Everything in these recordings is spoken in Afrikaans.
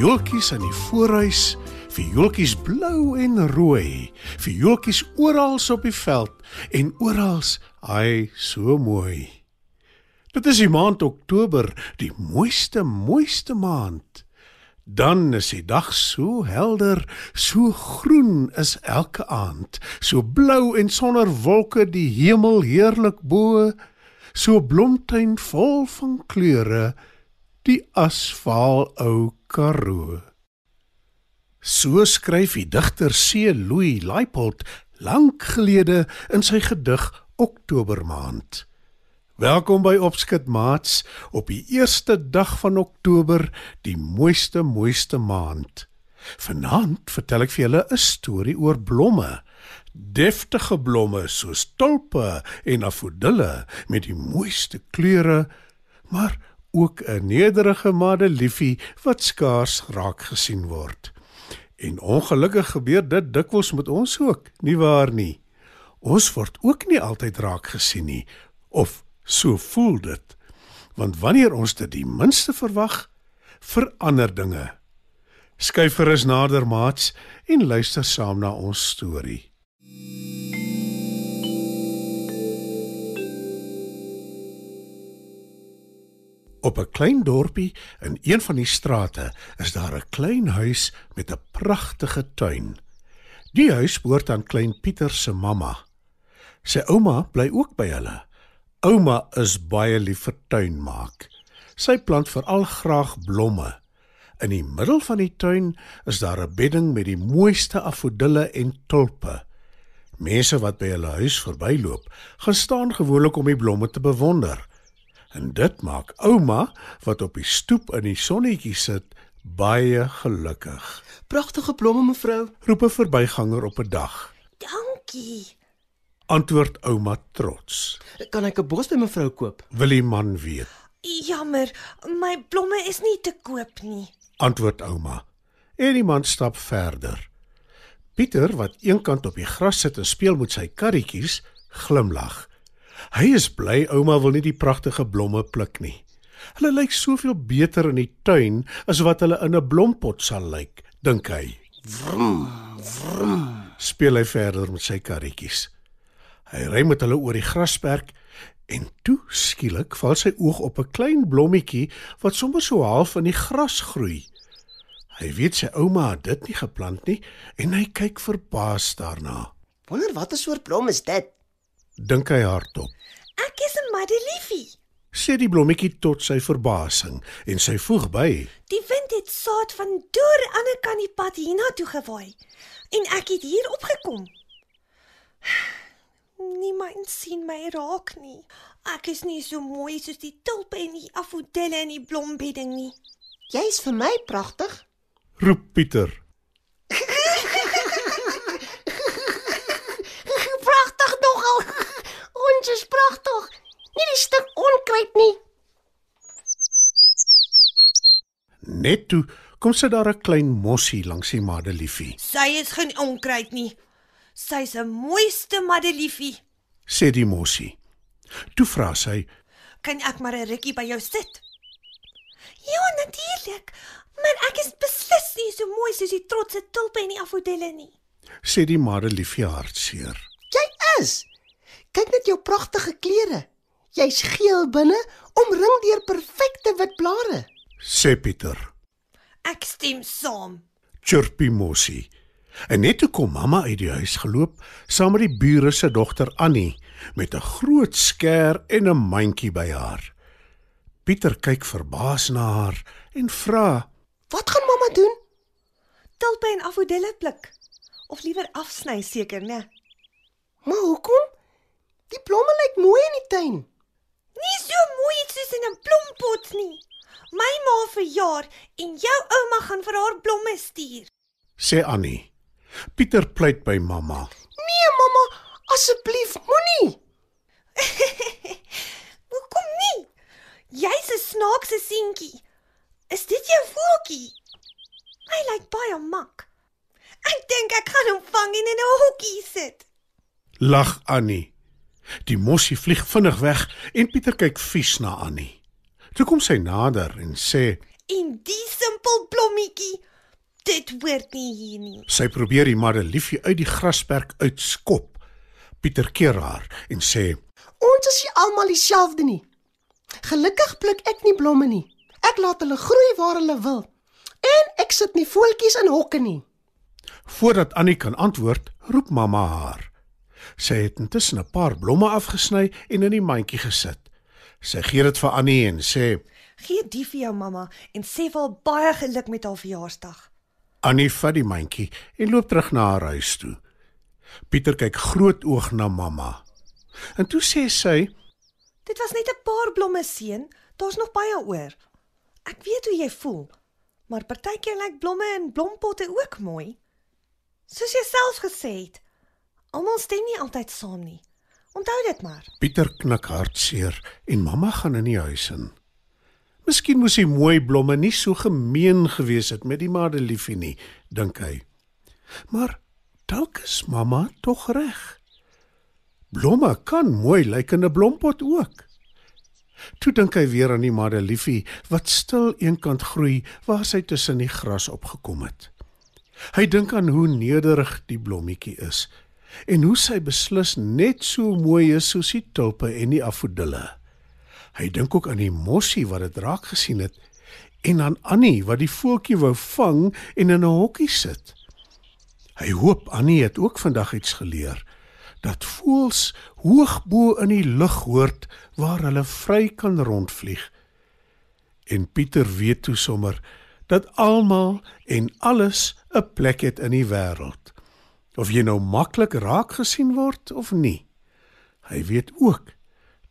Viooltjies in die voorhuis, viooltjies blou en rooi, viooltjies oral op die veld en oral, ai, so mooi. Dit is die maand Oktober, die mooiste mooiste maand. Dan is die dag so helder, so groen is elke aand, so blou en sonder wolke die hemel heerlik bo, so blomtuin vol van kleure, die asfaal ou Karoo. So skryf die digter C. Louis Leipold lank gelede in sy gedig Oktobermaand. Welkom by Opskud Maats op die eerste dag van Oktober, die mooiste mooiste maand. Vanaand vertel ek vir julle 'n storie oor blomme. Deftige blomme soos tulpe en afodille met die mooiste kleure, maar ook 'n nederige madeliefie wat skaars raak gesien word. En ongelukkig gebeur dit dikwels met ons ook, nie waar nie? Ons word ook nie altyd raak gesien nie of so voel dit. Want wanneer ons dit die minste verwag, verander dinge. Skyf gerus nader maats en luister saam na ons storie. Op 'n klein dorpie in een van die strate is daar 'n klein huis met 'n pragtige tuin. Die huis behoort aan klein Pieter se mamma. Sy ouma bly ook by hulle. Ouma is baie lief vir tuinmaak. Sy plant veral graag blomme. In die middel van die tuin is daar 'n bedding met die mooiste afodille en tulpe. Mense wat by hulle huis verbyloop, gaan staan gewoonlik om die blomme te bewonder. En dit maak ouma wat op die stoep in die sonnetjie sit baie gelukkig. Pragtige blomme mevrou, Roep 'n verbyganger op 'n dag. Dankie. Antwoord ouma trots. kan ek 'n bos by mevrou koop? Wil die man weet. Jammer, my blomme is nie te koop nie. Antwoord ouma. En die man stap verder. Pieter wat eenkant op die gras sit en speel met sy karretjies, glimlag. Hy is bly ouma wil nie die pragtige blomme pluk nie. Hulle lyk soveel beter in die tuin as wat hulle in 'n blompot sal lyk, dink hy. Vrum, vrum. Speel hy verder met sy karretjies. Hy ry met hulle oor die grasperk en toe skielik val sy oog op 'n klein blommetjie wat sommer so half in die gras groei. Hy weet sy ouma het dit nie geplant nie en hy kyk verbaas daarna. Wonder watter soort blom is dit? Dink hy hardop. Ek is 'n madeliefie. Sê die blommetjie tot sy verbasing en sy voeg by: Die wind het saad van deur aan ander kant die pad hiernatoe gewaai en ek het hier opgekom. Niemand sien my raak nie. Ek is nie so mooi soos die tulpe en die afodille en die blombedding nie. Jy's vir my pragtig. Roep Pieter. Pragtig nogal. Is pragtig. Nie die stuk onkruid nie. Net toe kom sy daar 'n klein mossie langs die madeliefie. Sy is geen onkruid nie. Sy's 'n mooiste madeliefie. Sê die mossie. Toe vra sy: Kan ek maar 'n rukkie by jou sit? Ja, natuurlik. Maar ek is beslis nie so mooi soos die trotse tulpe en die afodille nie. sê die madeliefie hartseer. Jy is. Kyk net jou pragtige klere. Jy's geel binne, omring deur perfekte wit blare. Sê Pieter. Ek stem saam. Chirpie mossie. En net toe kom mamma uit die huis geloop saam met die bure se dogter Annie met 'n groot skêr en 'n mandjie by haar. Pieter kyk verbaas na haar en vra: Wat gaan mamma doen? Tulpe en afodille pluk. Of liewer afsny seker, né? Maar hoekom? Die blomme lyk mooi in die tuin. in 'n blompot nie. My ma verjaar en jou ouma gaan vir haar blomme stuur. sê Annie. Pieter pleit by mamma. Nee, mamma, asseblief moenie. Hoekom nie? Jy's 'n snaakse seentjie. Is dit jou voeltjie? Hy lyk baie mak. Ek dink ek gaan hom vang en in 'n hokkie sit. Lag Annie. Die mossie vlieg vinnig weg en Pieter kyk vies na Annie. Toe kom sy nader en sê En die simpel blommetjie, dit hoort nie hier nie. sy probeer die madeliefie uit die grasperk uitskop. Pieter keer haar en sê Ons is nie almal dieselfde nie. Gelukkig pluk ek nie blomme nie. Ek laat hulle groei waar hulle wil. En ek sit nie voeltjies in hokke nie. Voordat Annie kan antwoord, roep mamma haar. Sy het intussen 'n paar blomme afgesny en in die mandjie gesit. Sy gee dit vir Annie en sê: Gee die vir jou mamma en sê vir haar baie geluk met haar verjaarsdag. Annie vat die mandjie en loop terug na haar huis toe. Pieter kyk groot oog na mamma. En toe sê sy: Dit was net 'n paar blomme seun, daar's nog baie oor. Ek weet hoe jy voel, maar partykeer lyk blomme in blompotte ook mooi. Soos jy self gesê het, almal stem nie altyd saam nie. Onthou dit maar. Pieter knik hartseer en mamma gaan in die huis in. Miskien moes die mooi blomme nie so gemeen gewees het met die madeliefie nie, dink hy. Maar dalk is mamma tog reg. Blomme kan mooi lyk in 'n blompot ook. Toe dink hy weer aan die madeliefie wat stil eenkant groei waar sy tussen die gras opgekom het. Hy dink aan hoe nederig die blommetjie is en hoe sy beslis net so mooi is soos die tulpe en die afodille. Hy dink ook aan die mossie wat dit raak gesien het en aan Annie wat die voeltjie wou vang en in 'n hokkie sit. Hy hoop Annie het ook vandag iets geleer dat voëls hoog bo in die lug hoort waar hulle vry kan rondvlieg. En Pieter weet toe sommer dat almal en alles 'n plek het in die wêreld. Of jy nou maklik raak gesien word of nie. Hy weet ook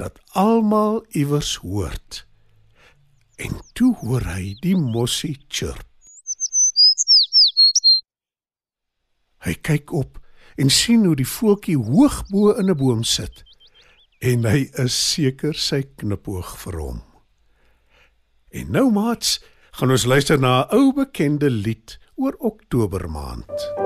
dat almal iewers hoort. En toe hoor hy die mossie chirp. Hy kyk op en sien hoe die voeltjie hoog bo in 'n boom sit en hy is seker sy knipoog vir hom. En nou maats, gaan ons luister na 'n ou bekende lied oor Oktobermaand. Det